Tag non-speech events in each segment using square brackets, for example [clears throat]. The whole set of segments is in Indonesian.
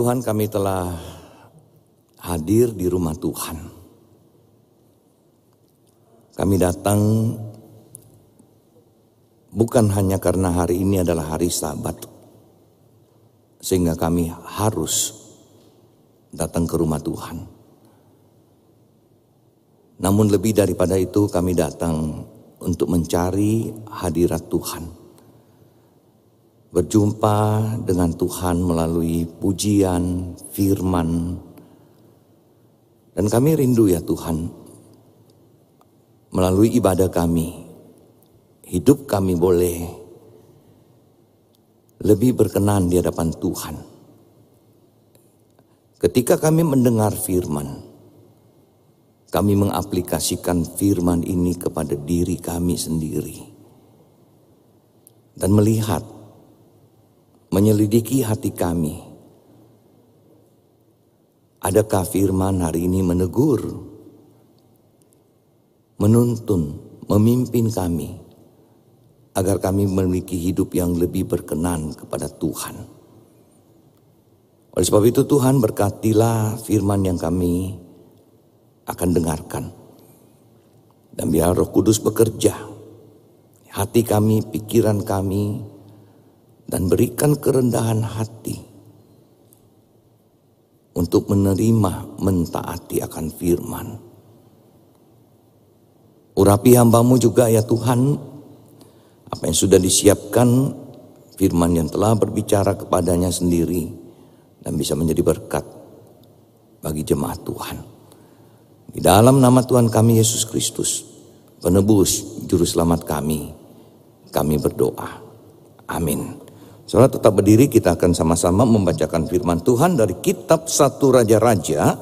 Tuhan kami telah hadir di rumah Tuhan. Kami datang bukan hanya karena hari ini adalah hari sabat. Sehingga kami harus datang ke rumah Tuhan. Namun lebih daripada itu kami datang untuk mencari hadirat Tuhan. Berjumpa dengan Tuhan melalui pujian, firman, dan kami rindu ya Tuhan, melalui ibadah kami, hidup kami boleh lebih berkenan di hadapan Tuhan. Ketika kami mendengar firman, kami mengaplikasikan firman ini kepada diri kami sendiri. Dan melihat, menyelidiki hati kami. Adakah firman hari ini menegur, menuntun, memimpin kami agar kami memiliki hidup yang lebih berkenan kepada Tuhan. Oleh sebab itu Tuhan berkatilah firman yang kami akan dengarkan. Dan biar roh kudus bekerja. Hati kami, pikiran kami. Dan berikan kerendahan hati. Untuk menerima, mentaati akan firman. Urapi hambamu juga ya Tuhan. Apa yang sudah disiapkan firman yang telah berbicara kepadanya sendiri. Dan bisa menjadi berkat bagi jemaat Tuhan. Di dalam nama Tuhan kami Yesus Kristus, penebus juru selamat kami, kami berdoa. Amin. Saudara tetap berdiri kita akan sama-sama membacakan firman Tuhan dari kitab Satu Raja-Raja.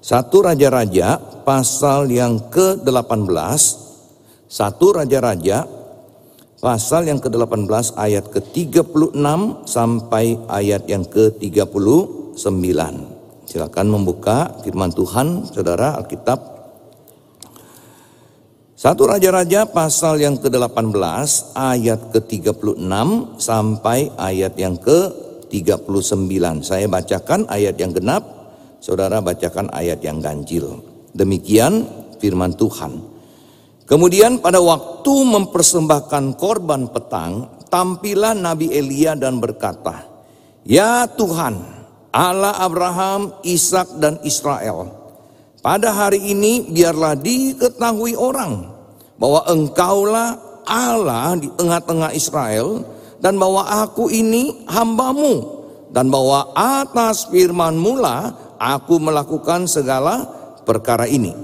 Satu Raja-Raja pasal yang ke-18. Satu Raja-Raja pasal yang ke-18 ayat ke-36 sampai ayat yang ke-39. Silakan membuka firman Tuhan, saudara Alkitab. Satu Raja-Raja pasal yang ke-18 ayat ke-36 sampai ayat yang ke-39. Saya bacakan ayat yang genap, saudara bacakan ayat yang ganjil. Demikian firman Tuhan. Kemudian pada waktu mempersembahkan korban petang, tampilah Nabi Elia dan berkata, Ya Tuhan, Allah Abraham, Ishak dan Israel. Pada hari ini biarlah diketahui orang bahwa engkaulah Allah di tengah-tengah Israel dan bahwa aku ini hambamu dan bahwa atas firman mula aku melakukan segala perkara ini.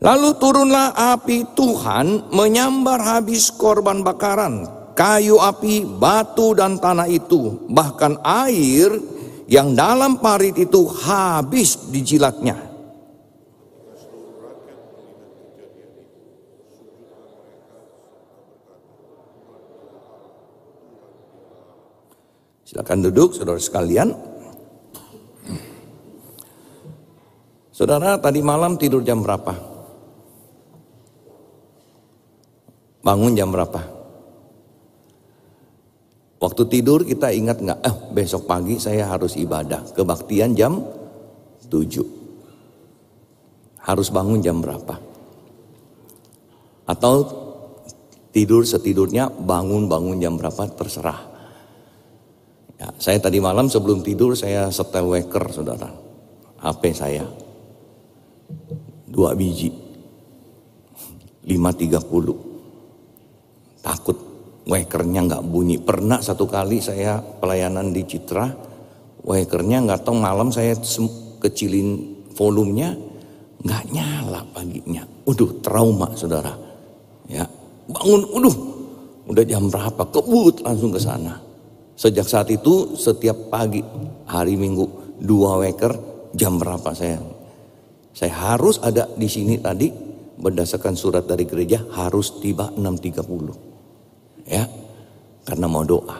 Lalu turunlah api Tuhan menyambar habis korban bakaran, kayu api, batu dan tanah itu, bahkan air yang dalam parit itu habis dijilatnya. Silakan duduk saudara sekalian. Saudara tadi malam tidur jam berapa? Bangun jam berapa? Waktu tidur kita ingat nggak? Eh besok pagi saya harus ibadah. Kebaktian jam 7. Harus bangun jam berapa? Atau tidur setidurnya bangun-bangun jam berapa terserah. Ya, saya tadi malam sebelum tidur saya setel waker saudara. HP saya. Dua biji. 5.30 takut wakernya nggak bunyi. Pernah satu kali saya pelayanan di Citra, wakernya nggak tahu malam saya kecilin volumenya nggak nyala paginya. Udah trauma saudara. Ya bangun, udah udah jam berapa? Kebut langsung ke sana. Sejak saat itu setiap pagi hari Minggu dua waker jam berapa saya saya harus ada di sini tadi berdasarkan surat dari gereja harus tiba 6.30 ya karena mau doa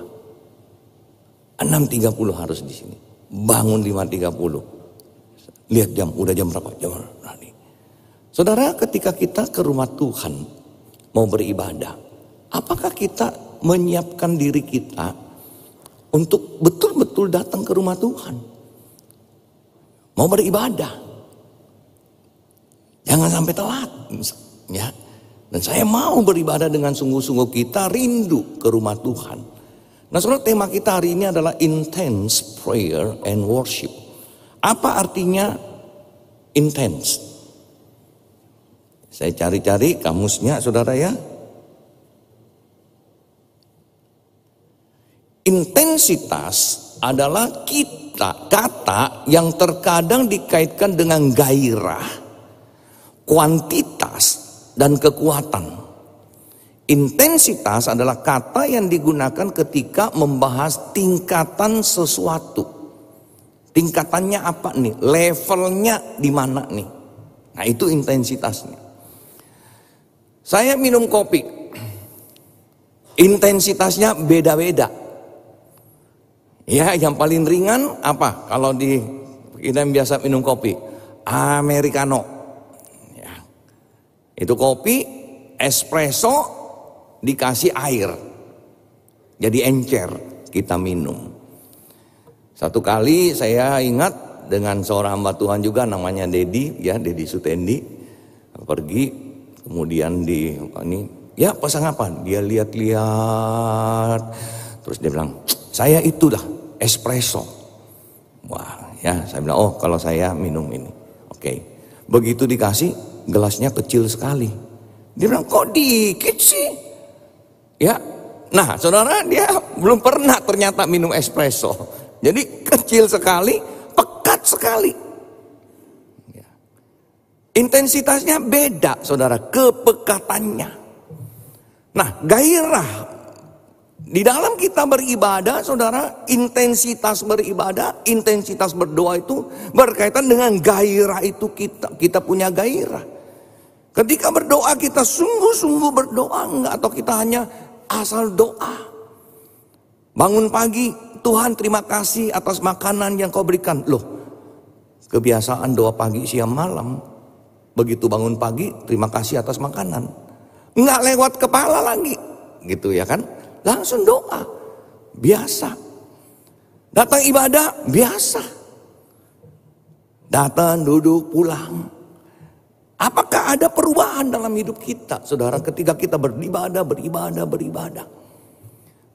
6.30 harus di sini bangun 5.30 Lihat jam, udah jam berapa? Jam berapa? Saudara, ketika kita ke rumah Tuhan mau beribadah, apakah kita menyiapkan diri kita untuk betul-betul datang ke rumah Tuhan? Mau beribadah. Jangan sampai telat, ya. Dan saya mau beribadah dengan sungguh-sungguh kita rindu ke rumah Tuhan. Nah, saudara, tema kita hari ini adalah intense prayer and worship. Apa artinya intense? Saya cari-cari kamusnya saudara ya. Intensitas adalah kita kata yang terkadang dikaitkan dengan gairah, kuantitas, dan kekuatan. Intensitas adalah kata yang digunakan ketika membahas tingkatan sesuatu. Tingkatannya apa nih? Levelnya di mana nih? Nah, itu intensitasnya. Saya minum kopi. Intensitasnya beda-beda. Ya, yang paling ringan apa? Kalau di kita yang biasa minum kopi, americano. Itu kopi espresso dikasih air. Jadi encer kita minum. Satu kali saya ingat dengan seorang hamba Tuhan juga namanya Dedi, ya Dedi Sutendi pergi Kemudian di ini ya pasang apa? Dia lihat-lihat. Terus dia bilang, "Saya itulah espresso." Wah, ya saya bilang, "Oh, kalau saya minum ini." Oke. Begitu dikasih, gelasnya kecil sekali. Dia bilang, "Kok dikit sih?" Ya. Nah, Saudara, dia belum pernah ternyata minum espresso. Jadi kecil sekali, pekat sekali. Intensitasnya beda saudara, kepekatannya. Nah gairah di dalam kita beribadah saudara, intensitas beribadah, intensitas berdoa itu berkaitan dengan gairah itu kita. Kita punya gairah. Ketika berdoa kita sungguh-sungguh berdoa enggak atau kita hanya asal doa. Bangun pagi, Tuhan terima kasih atas makanan yang kau berikan. Loh, kebiasaan doa pagi siang malam Begitu bangun pagi, terima kasih atas makanan. Nggak lewat kepala lagi. Gitu ya kan. Langsung doa. Biasa. Datang ibadah, biasa. Datang, duduk, pulang. Apakah ada perubahan dalam hidup kita, saudara, ketika kita beribadah, beribadah, beribadah?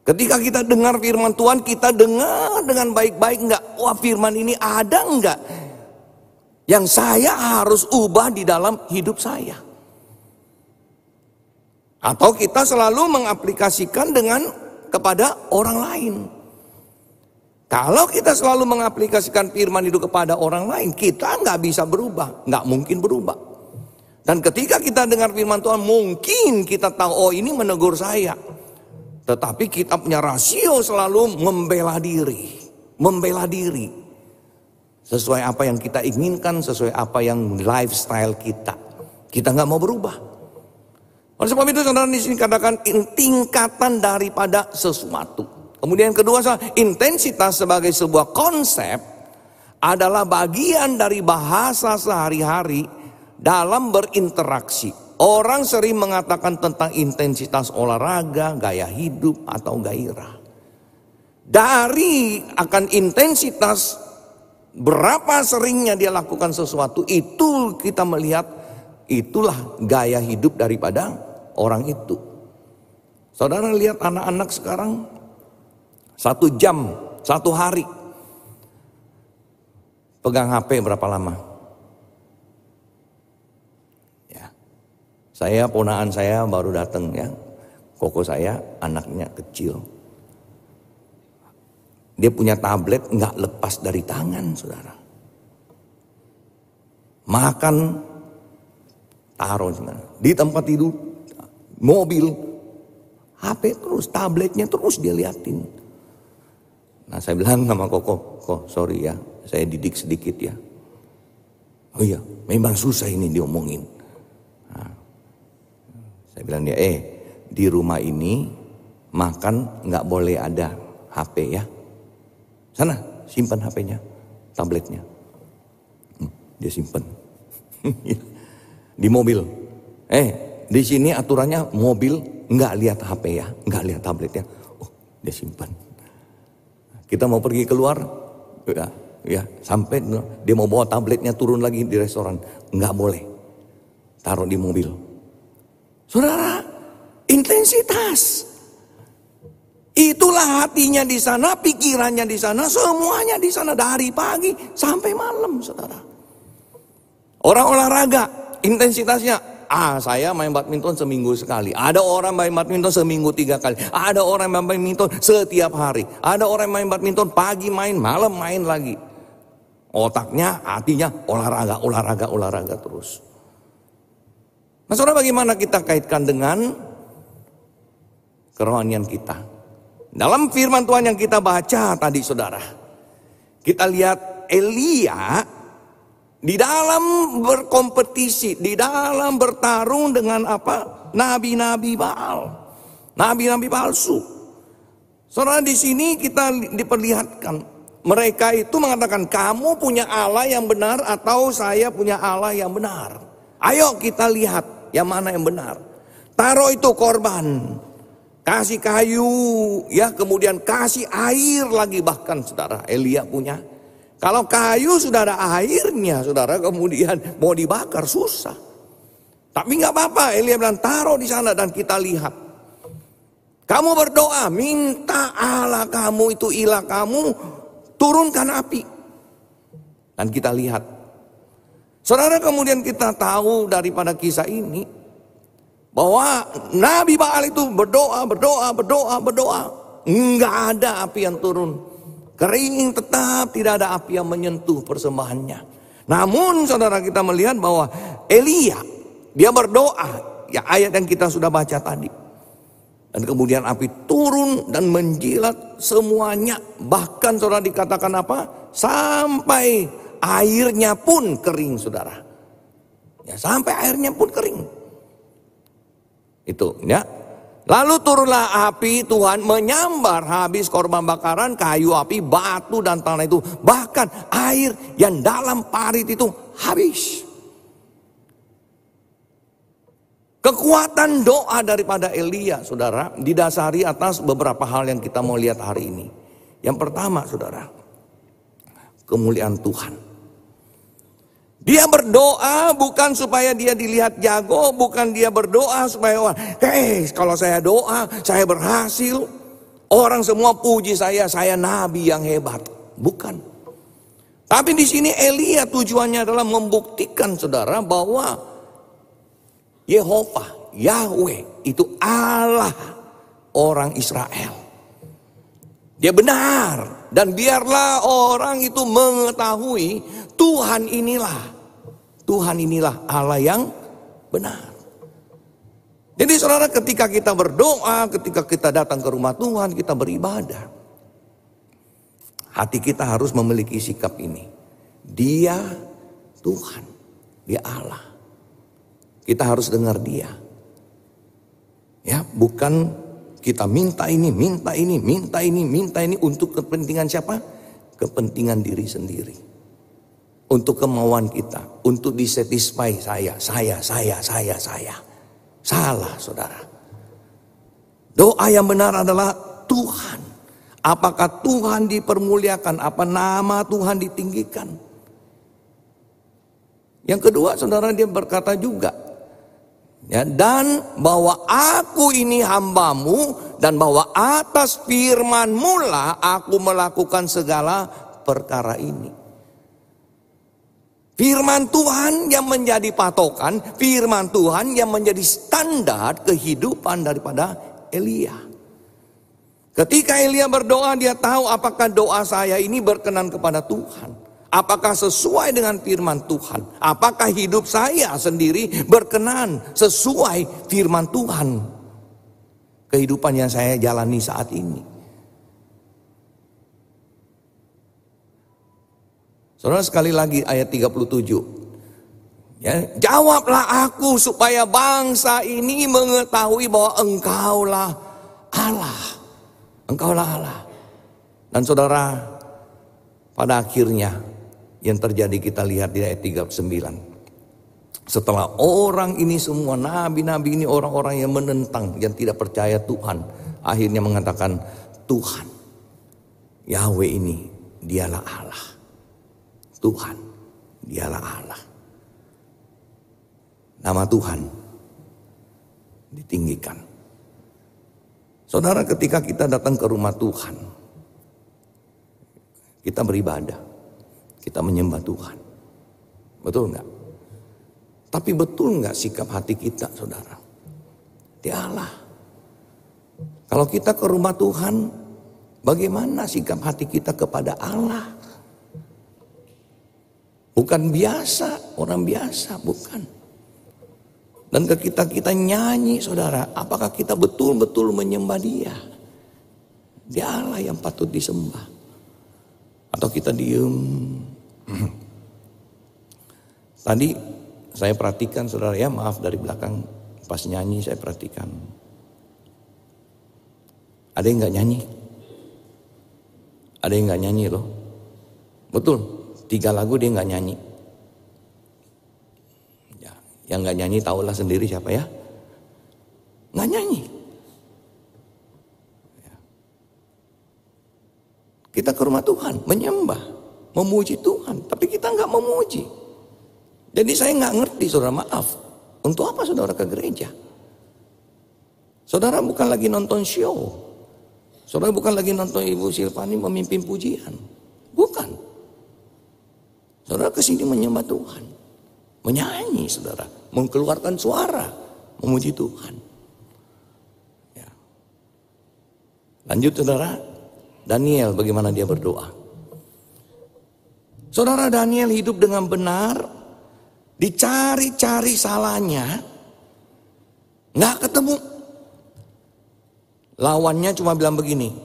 Ketika kita dengar firman Tuhan, kita dengar dengan baik-baik enggak? Wah firman ini ada enggak yang saya harus ubah di dalam hidup saya. Atau kita selalu mengaplikasikan dengan kepada orang lain. Kalau kita selalu mengaplikasikan firman itu kepada orang lain, kita nggak bisa berubah, nggak mungkin berubah. Dan ketika kita dengar firman Tuhan, mungkin kita tahu, oh ini menegur saya. Tetapi kita punya rasio selalu membela diri, membela diri. Sesuai apa yang kita inginkan, sesuai apa yang lifestyle kita. Kita nggak mau berubah. Oleh sebab itu saudara di sini katakan tingkatan daripada sesuatu. Kemudian kedua intensitas sebagai sebuah konsep adalah bagian dari bahasa sehari-hari dalam berinteraksi. Orang sering mengatakan tentang intensitas olahraga, gaya hidup atau gairah. Dari akan intensitas Berapa seringnya dia lakukan sesuatu itu kita melihat itulah gaya hidup daripada orang itu. Saudara lihat anak-anak sekarang satu jam, satu hari pegang HP berapa lama? Ya, saya ponaan saya baru datang ya, koko saya anaknya kecil dia punya tablet nggak lepas dari tangan, saudara. Makan, taruh di tempat tidur, mobil, HP terus, tabletnya terus dia liatin. Nah saya bilang sama Koko, kok sorry ya, saya didik sedikit ya. Oh iya, memang susah ini diomongin. Nah, saya bilang dia, eh di rumah ini makan nggak boleh ada HP ya. Sana simpan HP-nya, tabletnya. Hmm. dia simpan. [laughs] di mobil. Eh, di sini aturannya mobil nggak lihat HP ya, nggak lihat tabletnya. Oh, dia simpan. Kita mau pergi keluar, ya, ya sampai dia mau bawa tabletnya turun lagi di restoran, nggak boleh. Taruh di mobil. Saudara, intensitas. Itulah hatinya di sana, pikirannya di sana, semuanya di sana dari pagi sampai malam, saudara. Orang olahraga, intensitasnya, ah saya main badminton seminggu sekali. Ada orang main badminton seminggu tiga kali. Ada orang main badminton setiap hari. Ada orang main badminton pagi main, malam main lagi. Otaknya, hatinya olahraga, olahraga, olahraga terus. Nah bagaimana kita kaitkan dengan kerohanian kita? Dalam firman Tuhan yang kita baca tadi saudara. Kita lihat Elia di dalam berkompetisi, di dalam bertarung dengan apa? Nabi-nabi Baal. Nabi-nabi palsu. Saudara di sini kita diperlihatkan mereka itu mengatakan kamu punya Allah yang benar atau saya punya Allah yang benar. Ayo kita lihat yang mana yang benar. Taruh itu korban kasih kayu, ya kemudian kasih air lagi bahkan saudara Elia punya. Kalau kayu sudah ada airnya saudara kemudian mau dibakar susah. Tapi nggak apa-apa Elia bilang taruh di sana dan kita lihat. Kamu berdoa minta Allah kamu itu ilah kamu turunkan api. Dan kita lihat. Saudara kemudian kita tahu daripada kisah ini bahwa Nabi Baal itu berdoa, berdoa, berdoa, berdoa. Enggak ada api yang turun. Kering tetap tidak ada api yang menyentuh persembahannya. Namun saudara kita melihat bahwa Elia dia berdoa. Ya ayat yang kita sudah baca tadi. Dan kemudian api turun dan menjilat semuanya. Bahkan saudara dikatakan apa? Sampai airnya pun kering saudara. Ya sampai airnya pun kering. Itu ya. Lalu turunlah api Tuhan menyambar habis korban bakaran, kayu api, batu dan tanah itu. Bahkan air yang dalam parit itu habis. Kekuatan doa daripada Elia, saudara, didasari atas beberapa hal yang kita mau lihat hari ini. Yang pertama, saudara, kemuliaan Tuhan. Dia berdoa bukan supaya dia dilihat jago, bukan dia berdoa supaya orang, hei kalau saya doa, saya berhasil. Orang semua puji saya, saya nabi yang hebat. Bukan. Tapi di sini Elia tujuannya adalah membuktikan saudara bahwa Yehova, Yahweh itu Allah orang Israel. Dia benar dan biarlah orang itu mengetahui Tuhan inilah Tuhan inilah Allah yang benar. Jadi saudara ketika kita berdoa, ketika kita datang ke rumah Tuhan, kita beribadah. Hati kita harus memiliki sikap ini. Dia Tuhan, dia Allah. Kita harus dengar dia. Ya, bukan kita minta ini, minta ini, minta ini, minta ini untuk kepentingan siapa? Kepentingan diri sendiri untuk kemauan kita, untuk disatisfy saya, saya, saya, saya, saya. Salah saudara. Doa yang benar adalah Tuhan. Apakah Tuhan dipermuliakan? Apa nama Tuhan ditinggikan? Yang kedua saudara dia berkata juga. Ya, dan bahwa aku ini hambamu dan bahwa atas firmanmu lah aku melakukan segala perkara ini. Firman Tuhan yang menjadi patokan, firman Tuhan yang menjadi standar kehidupan daripada Elia. Ketika Elia berdoa, dia tahu apakah doa saya ini berkenan kepada Tuhan. Apakah sesuai dengan firman Tuhan? Apakah hidup saya sendiri berkenan sesuai firman Tuhan? Kehidupan yang saya jalani saat ini. Saudara sekali lagi ayat 37. Ya, jawablah aku supaya bangsa ini mengetahui bahwa engkaulah Allah. Engkaulah Allah. Dan saudara, pada akhirnya yang terjadi kita lihat di ayat 39. Setelah orang ini semua nabi-nabi ini orang-orang yang menentang, yang tidak percaya Tuhan, akhirnya mengatakan Tuhan Yahweh ini dialah Allah. Tuhan dialah Allah. Nama Tuhan ditinggikan. Saudara ketika kita datang ke rumah Tuhan, kita beribadah, kita menyembah Tuhan. Betul enggak? Tapi betul nggak sikap hati kita saudara? Di Allah. Kalau kita ke rumah Tuhan, bagaimana sikap hati kita kepada Allah? Bukan biasa, orang biasa, bukan. Dan ketika kita nyanyi saudara, apakah kita betul-betul menyembah dia? Dia Allah yang patut disembah. Atau kita diem. [clears throat] Tadi saya perhatikan saudara ya maaf dari belakang pas nyanyi saya perhatikan. Ada yang nggak nyanyi? Ada yang nggak nyanyi loh. Betul, tiga lagu dia nggak nyanyi. Ya, yang nggak nyanyi tahulah sendiri siapa ya? Nggak nyanyi. Ya. Kita ke rumah Tuhan, menyembah, memuji Tuhan, tapi kita nggak memuji. Jadi saya nggak ngerti saudara maaf. Untuk apa saudara ke gereja? Saudara bukan lagi nonton show. Saudara bukan lagi nonton Ibu Silvani memimpin pujian. Bukan. Saudara ke sini menyembah Tuhan. Menyanyi saudara. Mengeluarkan suara. Memuji Tuhan. Ya. Lanjut saudara. Daniel bagaimana dia berdoa. Saudara Daniel hidup dengan benar Dicari-cari salahnya, nggak ketemu. Lawannya cuma bilang begini,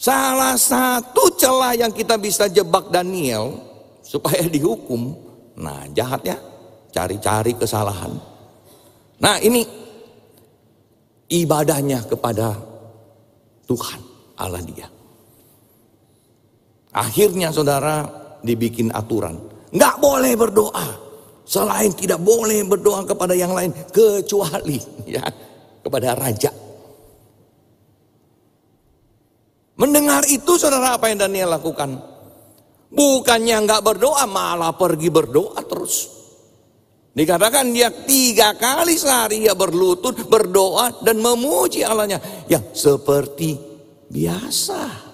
salah satu celah yang kita bisa jebak Daniel supaya dihukum, nah jahat ya, cari-cari kesalahan. Nah ini ibadahnya kepada Tuhan Allah dia. Akhirnya saudara dibikin aturan, nggak boleh berdoa. Selain tidak boleh berdoa kepada yang lain kecuali [laughs] ya kepada raja. Mendengar itu saudara apa yang Daniel lakukan? Bukannya nggak berdoa malah pergi berdoa terus. Dikatakan dia tiga kali sehari dia berlutut, berdoa dan memuji Allahnya. Yang seperti biasa.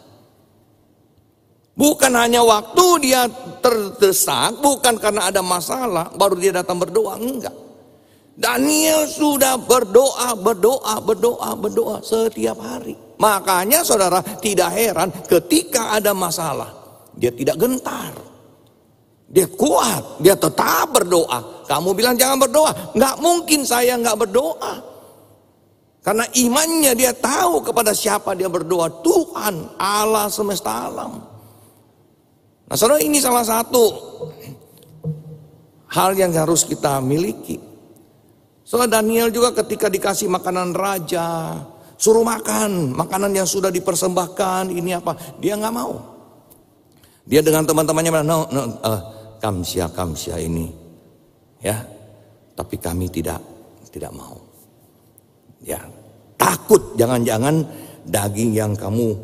Bukan hanya waktu dia terdesak, bukan karena ada masalah, baru dia datang berdoa, enggak. Daniel sudah berdoa, berdoa, berdoa, berdoa setiap hari. Makanya saudara tidak heran ketika ada masalah, dia tidak gentar. Dia kuat, dia tetap berdoa. Kamu bilang jangan berdoa, enggak mungkin saya enggak berdoa. Karena imannya dia tahu kepada siapa dia berdoa, Tuhan Allah semesta alam. Nah saudara ini salah satu hal yang harus kita miliki. Saudara Daniel juga ketika dikasih makanan raja, suruh makan makanan yang sudah dipersembahkan, ini apa? Dia nggak mau. Dia dengan teman-temannya bilang, no, no, uh, kamsia kamsia ini, ya. Tapi kami tidak tidak mau. Ya, takut jangan-jangan daging yang kamu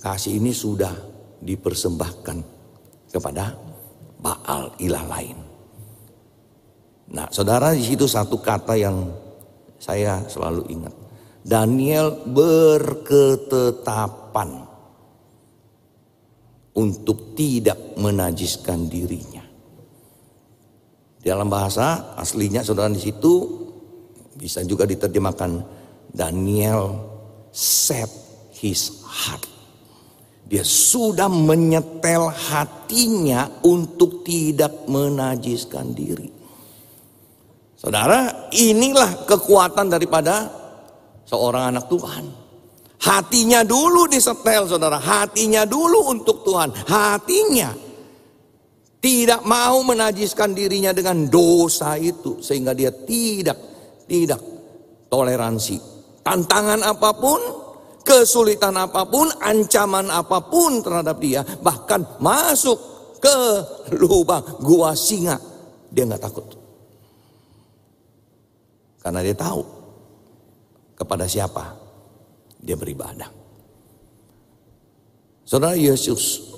kasih ini sudah dipersembahkan kepada Baal ilah lain. Nah, saudara di situ satu kata yang saya selalu ingat. Daniel berketetapan untuk tidak menajiskan dirinya. Dalam bahasa aslinya saudara di situ bisa juga diterjemahkan Daniel set his heart dia sudah menyetel hatinya untuk tidak menajiskan diri. Saudara, inilah kekuatan daripada seorang anak Tuhan. Hatinya dulu disetel saudara, hatinya dulu untuk Tuhan, hatinya tidak mau menajiskan dirinya dengan dosa itu sehingga dia tidak tidak toleransi. Tantangan apa pun kesulitan apa pun, ancaman apa pun terhadap dia, bahkan masuk ke lubang gua singa. Dia nggak takut. Karena dia tahu kepada siapa dia beribadah. Saudara Yesus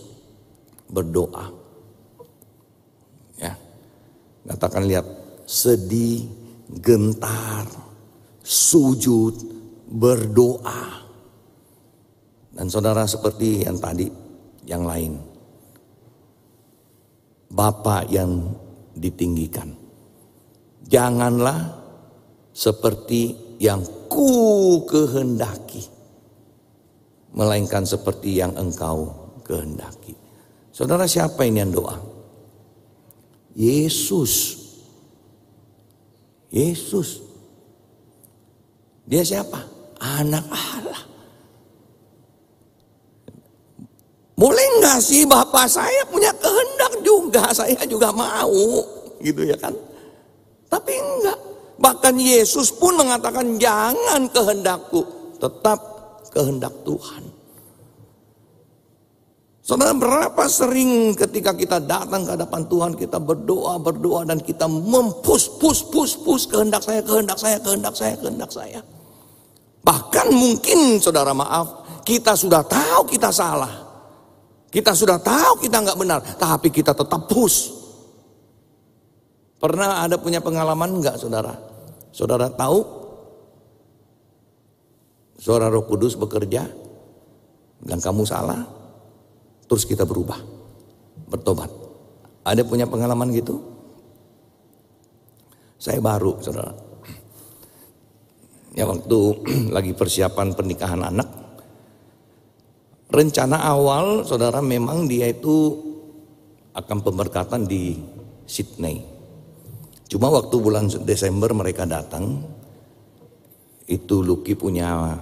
berdoa. Ya. Katakan lihat sedih, gentar, sujud, berdoa. Dan saudara seperti yang tadi, yang lain. Bapak yang ditinggikan. Janganlah seperti yang ku kehendaki. Melainkan seperti yang engkau kehendaki. Saudara siapa ini yang doa? Yesus. Yesus. Dia siapa? Anak Allah. Boleh nggak sih bapak saya punya kehendak juga, saya juga mau, gitu ya kan? Tapi enggak. Bahkan Yesus pun mengatakan jangan kehendakku, tetap kehendak Tuhan. Saudara berapa sering ketika kita datang ke hadapan Tuhan kita berdoa berdoa dan kita mempus pus pus pus kehendak saya kehendak saya kehendak saya kehendak saya. Bahkan mungkin saudara maaf kita sudah tahu kita salah. Kita sudah tahu kita nggak benar tapi kita tetap push. Pernah ada punya pengalaman enggak saudara? Saudara tahu suara roh kudus bekerja dan kamu salah terus kita berubah bertobat. Ada punya pengalaman gitu? Saya baru saudara. Ya waktu [clears throat] lagi persiapan pernikahan anak. Rencana awal saudara memang dia itu akan pemberkatan di Sydney. Cuma waktu bulan Desember mereka datang, itu Lucky punya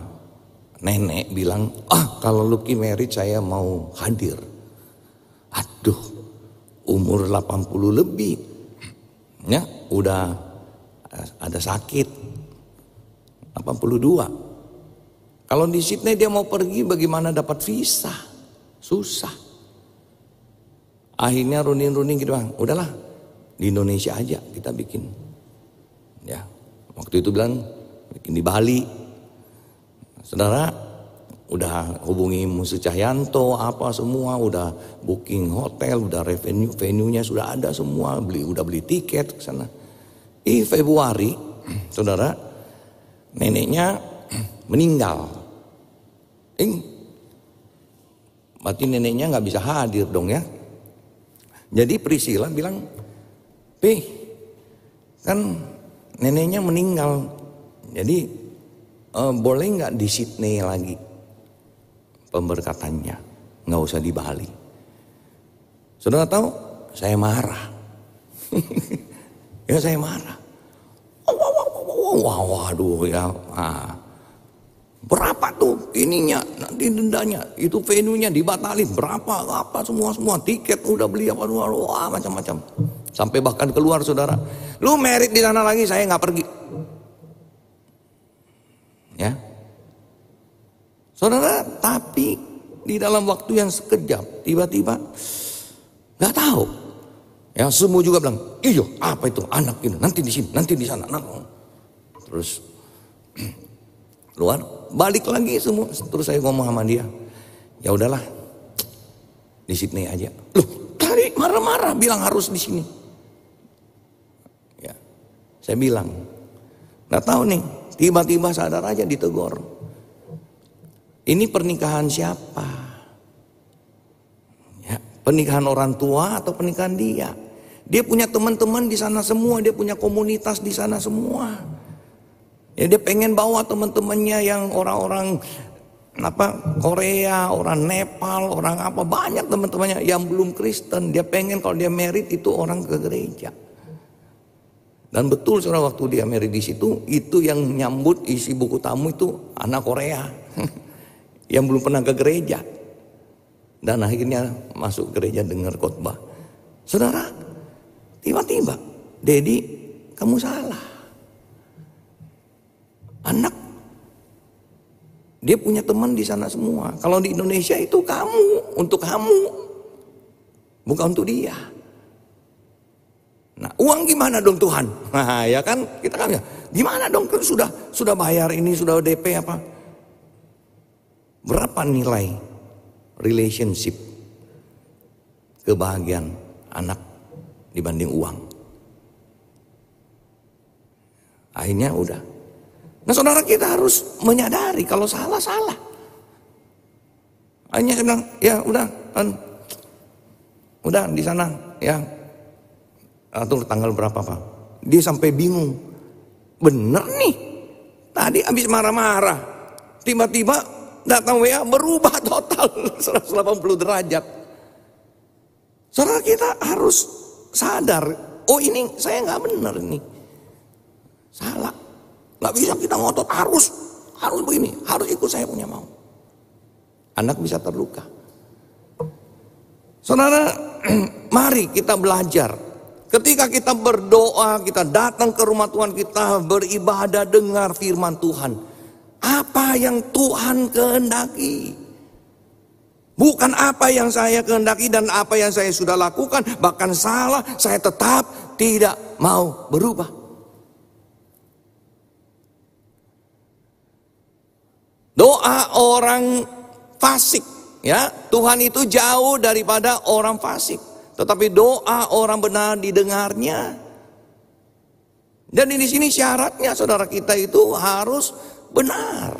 nenek bilang, ah kalau Lucky merit saya mau hadir. Aduh, umur 80 lebih, ya udah ada sakit, 82. Kalau di Sydney dia mau pergi bagaimana dapat visa? Susah. Akhirnya runin-runin gitu bang, udahlah di Indonesia aja kita bikin. Ya, waktu itu bilang bikin di Bali. Saudara udah hubungi Musa Cahyanto apa semua udah booking hotel udah revenue venue-nya sudah ada semua beli udah beli tiket ke sana. Di Februari [clears throat] saudara neneknya [clears throat] meninggal. Eh, berarti neneknya nggak bisa hadir dong ya. Jadi Priscilla bilang tapi kan neneknya meninggal. Jadi uh, boleh nggak di Sydney lagi pemberkatannya? Nggak usah di Bali. Saudara tahu? Saya marah. [laughs] ya saya marah. Wah, waduh ya. Ah. Berapa tuh ininya nanti dendanya itu venue-nya dibatalin berapa apa semua semua tiket udah beli apa wah macam-macam Sampai bahkan keluar saudara. Lu merit di sana lagi saya nggak pergi. Ya. Saudara, tapi di dalam waktu yang sekejap tiba-tiba nggak tahu. Ya semua juga bilang, iyo apa itu anak ini nanti di sini, nanti di sana. Nah. Terus [clears throat] keluar, balik lagi semua. Terus saya ngomong sama dia, ya udahlah di Sydney aja. Loh, tadi marah-marah bilang harus di sini. Saya bilang, nggak tahu nih, tiba-tiba sadar aja ditegur. Ini pernikahan siapa? Ya, pernikahan orang tua atau pernikahan dia? Dia punya teman-teman di sana semua, dia punya komunitas di sana semua. Ya dia pengen bawa teman-temannya yang orang-orang apa Korea, orang Nepal, orang apa banyak teman-temannya yang belum Kristen. Dia pengen kalau dia merit itu orang ke gereja. Dan betul saudara waktu dia married di situ, itu yang nyambut isi buku tamu itu anak Korea. [laughs] yang belum pernah ke gereja. Dan akhirnya masuk gereja dengar khotbah. Saudara, tiba-tiba, Dedi, kamu salah. Anak, dia punya teman di sana semua. Kalau di Indonesia itu kamu, untuk kamu. Bukan untuk dia. Nah, uang gimana dong Tuhan? Nah, ya kan kita kan gimana dong kan sudah sudah bayar ini sudah DP apa? Berapa nilai relationship kebahagiaan anak dibanding uang? Akhirnya udah. Nah saudara kita harus menyadari kalau salah salah. Akhirnya saya bilang ya udah kan udah di sana ya atur tanggal berapa pak? Dia sampai bingung. Bener nih. Tadi habis marah-marah. Tiba-tiba datang WA berubah total [laughs] 180 derajat. Saudara kita harus sadar. Oh ini saya nggak benar nih. Salah. Nggak bisa kita ngotot harus harus begini, harus ikut saya punya mau. Anak bisa terluka. Saudara, [clears throat] mari kita belajar Ketika kita berdoa, kita datang ke rumah Tuhan, kita beribadah dengar firman Tuhan. Apa yang Tuhan kehendaki? Bukan apa yang saya kehendaki dan apa yang saya sudah lakukan, bahkan salah, saya tetap tidak mau berubah. Doa orang fasik, ya, Tuhan itu jauh daripada orang fasik. Tetapi doa orang benar didengarnya. Dan di sini syaratnya saudara kita itu harus benar.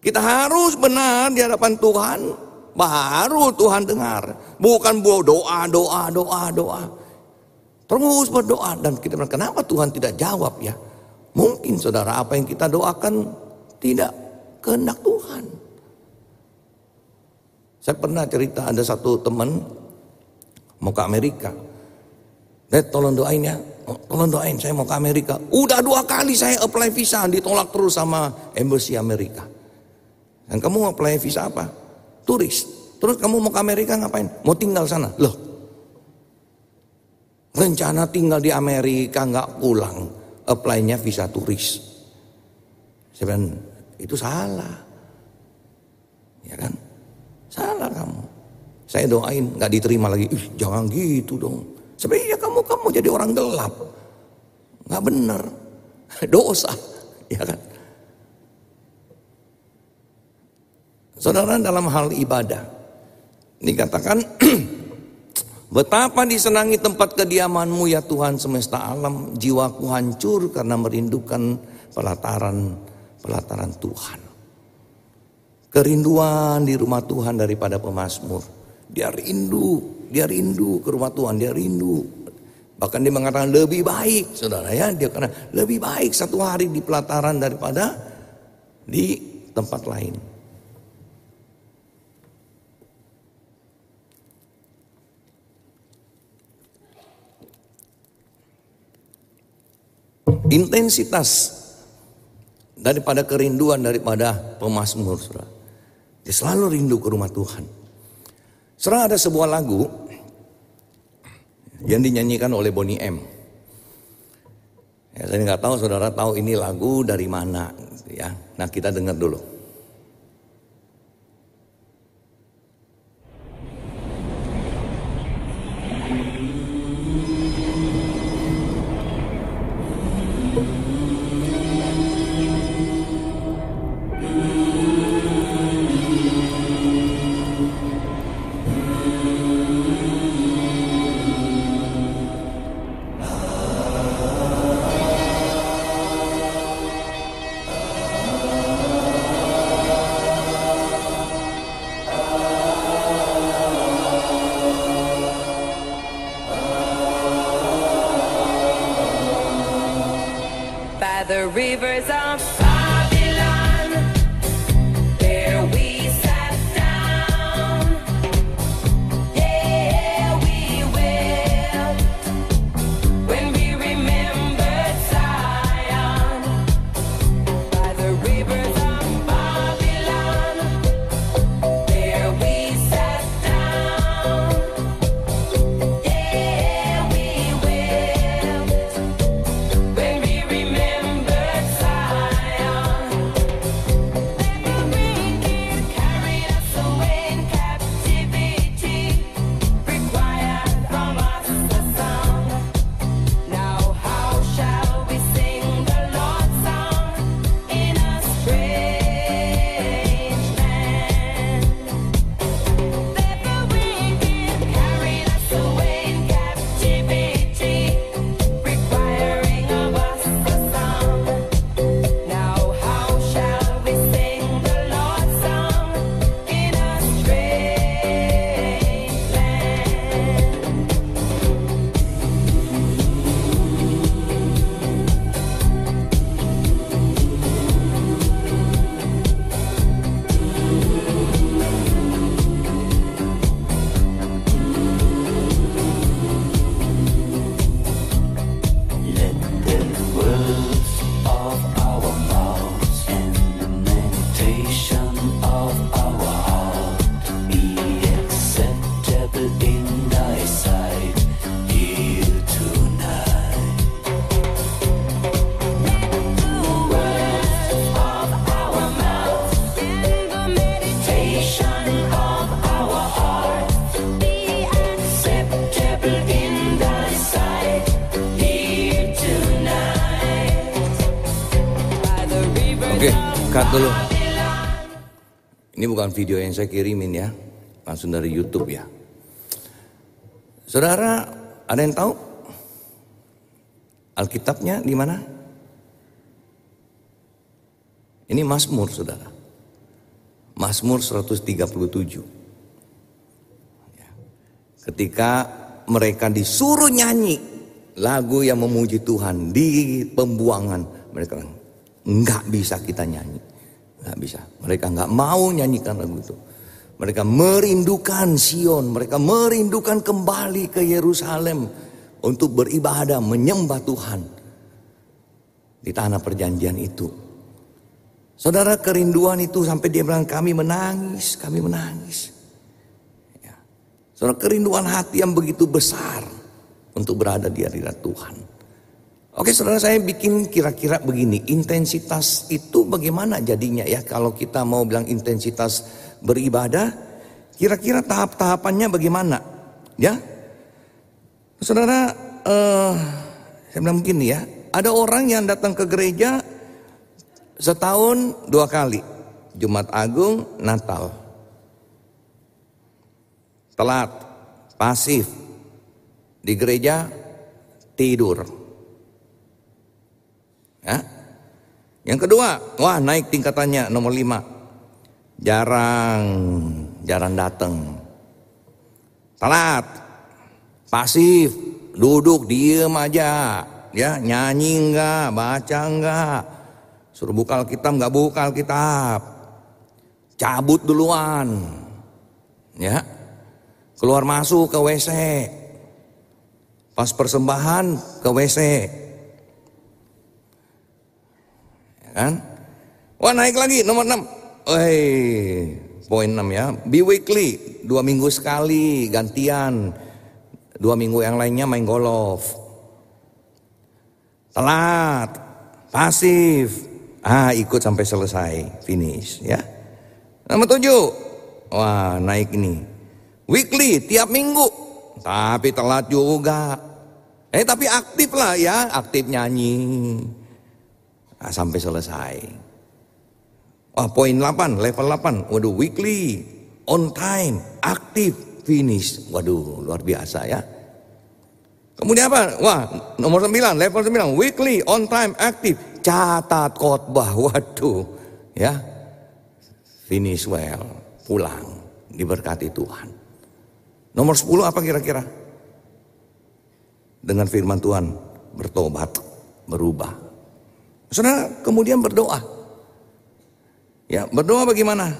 Kita harus benar di hadapan Tuhan. Baru Tuhan dengar. Bukan buah doa, doa, doa, doa. Terus berdoa. Dan kita bilang kenapa Tuhan tidak jawab ya. Mungkin saudara apa yang kita doakan tidak kehendak Tuhan. Saya pernah cerita ada satu teman mau ke Amerika. Dad tolong doain ya, oh, tolong doain saya mau ke Amerika. Udah dua kali saya apply visa ditolak terus sama embassy Amerika. Dan kamu mau apply visa apa? Turis. Terus kamu mau ke Amerika ngapain? Mau tinggal sana. Loh. Rencana tinggal di Amerika nggak pulang. Apply-nya visa turis. Saya bilang, itu salah. Ya kan? Salah kamu. Saya doain nggak diterima lagi. Ih, jangan gitu dong. Sebenarnya kamu kamu jadi orang gelap. Nggak benar. [laughs] Dosa. [laughs] Ya kan? Saudara dalam hal ibadah. Dikatakan [clears throat] Betapa disenangi tempat kediamanmu ya Tuhan semesta alam. Jiwaku hancur karena merindukan pelataran pelataran Tuhan. Kerinduan di rumah Tuhan daripada pemazmur. Dia rindu, dia rindu ke rumah Tuhan, dia rindu. Bahkan dia mengatakan lebih baik, saudara ya. Dia karena lebih baik satu hari di pelataran daripada di tempat lain. Intensitas daripada kerinduan daripada pemazmur, saudara. Dia selalu rindu ke rumah Tuhan. Serah ada sebuah lagu yang dinyanyikan oleh Bonnie M. Ya, saya nggak tahu saudara tahu ini lagu dari mana, ya. Nah kita dengar dulu. the rivers are bukan video yang saya kirimin ya, langsung dari YouTube ya. Saudara, ada yang tahu Alkitabnya di mana? Ini Mazmur, Saudara. Mazmur 137. Ya. Ketika mereka disuruh nyanyi lagu yang memuji Tuhan di pembuangan, mereka Enggak bisa kita nyanyi. Enggak bisa. Mereka enggak mau nyanyikan lagu itu. Mereka merindukan Sion. Mereka merindukan kembali ke Yerusalem. Untuk beribadah, menyembah Tuhan. Di tanah perjanjian itu. Saudara kerinduan itu sampai dia bilang kami menangis, kami menangis. Ya. Saudara kerinduan hati yang begitu besar untuk berada di hadirat Tuhan. Oke saudara saya bikin kira-kira begini, intensitas itu bagaimana jadinya ya? Kalau kita mau bilang intensitas beribadah, kira-kira tahap-tahapannya bagaimana? Ya, saudara, uh, saya bilang begini ya, ada orang yang datang ke gereja setahun dua kali, Jumat Agung, Natal, telat, pasif, di gereja tidur. Ya. Yang kedua, wah naik tingkatannya nomor lima. Jarang, jarang datang. Telat, pasif, duduk diem aja. Ya, nyanyi enggak, baca enggak. Suruh buka Alkitab enggak buka Alkitab. Cabut duluan. Ya. Keluar masuk ke WC. Pas persembahan ke WC. Kan? Wah naik lagi nomor 6. Woi, poin 6 ya. Be weekly, dua minggu sekali gantian. Dua minggu yang lainnya main golf. Telat, pasif. Ah ikut sampai selesai, finish ya. Nomor 7. Wah naik ini. Weekly, tiap minggu. Tapi telat juga. Eh tapi aktif lah ya, aktif nyanyi Nah, sampai selesai. Wah, poin 8, level 8. Waduh, weekly, on time, aktif, finish. Waduh, luar biasa ya. Kemudian apa? Wah, nomor 9, level 9, weekly, on time, aktif, catat khotbah. [laughs] Waduh, ya. Finish well, pulang, diberkati Tuhan. Nomor 10 apa kira-kira? Dengan firman Tuhan, bertobat, berubah. Saudara kemudian berdoa. Ya, berdoa bagaimana?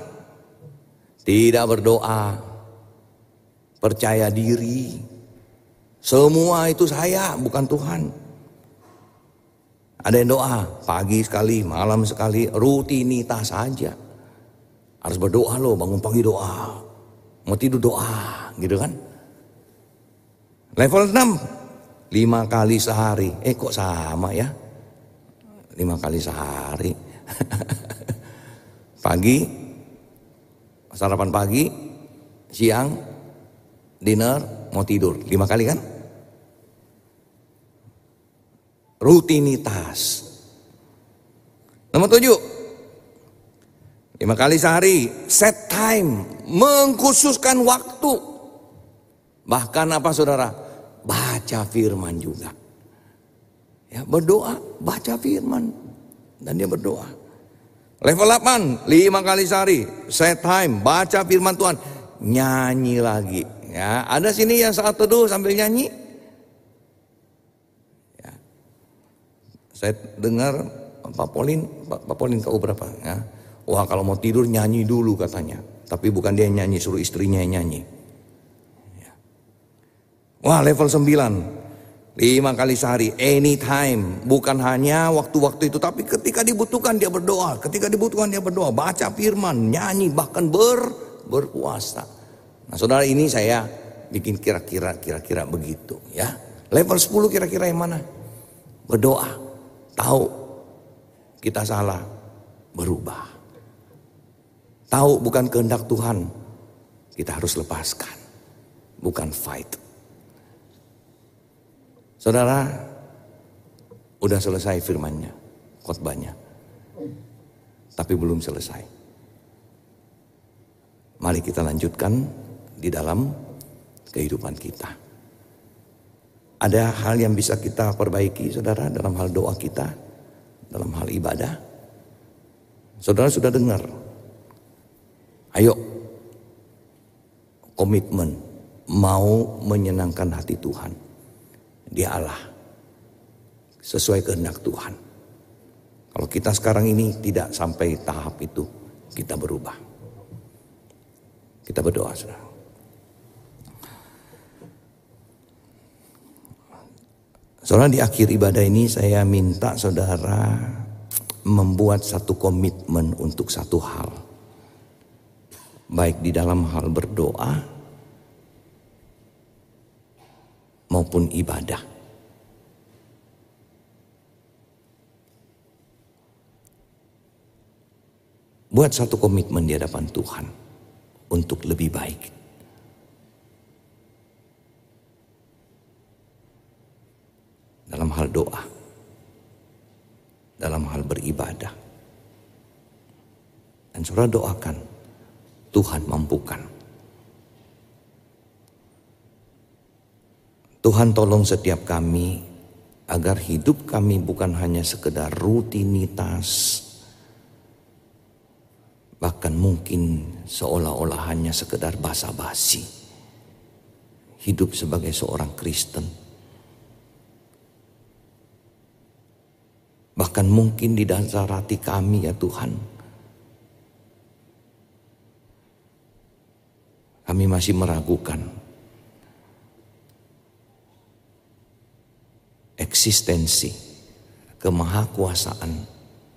Tidak berdoa. Percaya diri. Semua itu saya, bukan Tuhan. Ada yang doa, pagi sekali, malam sekali, rutinitas saja. Harus berdoa loh, bangun pagi doa. Mau tidur doa, gitu kan. Level 6, lima kali sehari. Eh kok sama ya? Lima kali sehari. [laughs] pagi, sarapan pagi, siang, dinner, mau tidur. Lima kali kan? Rutinitas. Nomor tujuh. Lima kali sehari, set time, mengkhususkan waktu. Bahkan apa saudara? Baca firman juga. Ya, berdoa, baca firman dan dia berdoa. Level 8, lima kali sehari, set time, baca firman Tuhan, nyanyi lagi. Ya, ada sini yang saat teduh sambil nyanyi. Ya. Saya dengar Pak Polin, Pak, Pak Polin kau berapa? Ya. Wah kalau mau tidur nyanyi dulu katanya. Tapi bukan dia yang nyanyi, suruh istrinya yang nyanyi. Ya. Wah level 9, Lima kali sehari, anytime. Bukan hanya waktu-waktu itu, tapi ketika dibutuhkan dia berdoa. Ketika dibutuhkan dia berdoa, baca firman, nyanyi, bahkan ber, berpuasa. Nah saudara ini saya bikin kira-kira kira-kira begitu ya. Level 10 kira-kira yang mana? Berdoa, tahu kita salah, berubah. Tahu bukan kehendak Tuhan, Kita harus lepaskan, bukan fight. Saudara, udah selesai firmannya, khotbahnya. Tapi belum selesai. Mari kita lanjutkan di dalam kehidupan kita. Ada hal yang bisa kita perbaiki saudara dalam hal doa kita, dalam hal ibadah. Saudara sudah dengar. Ayo komitmen mau menyenangkan hati Tuhan. Dia Allah. Sesuai kehendak Tuhan. Kalau kita sekarang ini tidak sampai tahap itu, kita berubah. Kita berdoa, saudara. Saudara di akhir ibadah ini saya minta saudara membuat satu komitmen untuk satu hal. Baik di dalam hal berdoa maupun ibadah. Buat satu komitmen di hadapan Tuhan untuk lebih baik. dalam hal doa, dalam hal beribadah. Dan saudara doakan, Tuhan mampukan. Tuhan tolong setiap kami agar hidup kami bukan hanya sekedar rutinitas, bahkan mungkin seolah-olah hanya sekedar basa-basi. Hidup sebagai seorang Kristen Bahkan mungkin di dasar hati kami ya Tuhan. Kami masih meragukan eksistensi kemahakuasaan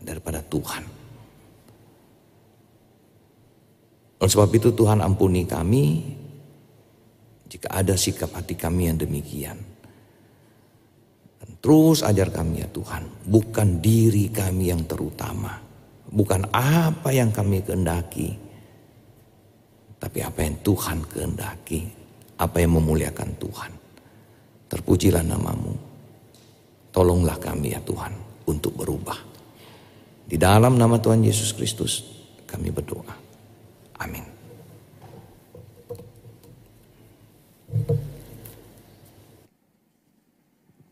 daripada Tuhan. Oleh sebab itu Tuhan ampuni kami jika ada sikap hati kami yang demikian. Terus ajar kami ya Tuhan, bukan diri kami yang terutama, bukan apa yang kami kehendaki, tapi apa yang Tuhan kehendaki, apa yang memuliakan Tuhan. Terpujilah namamu. Tolonglah kami ya Tuhan untuk berubah. Di dalam nama Tuhan Yesus Kristus kami berdoa. Amin.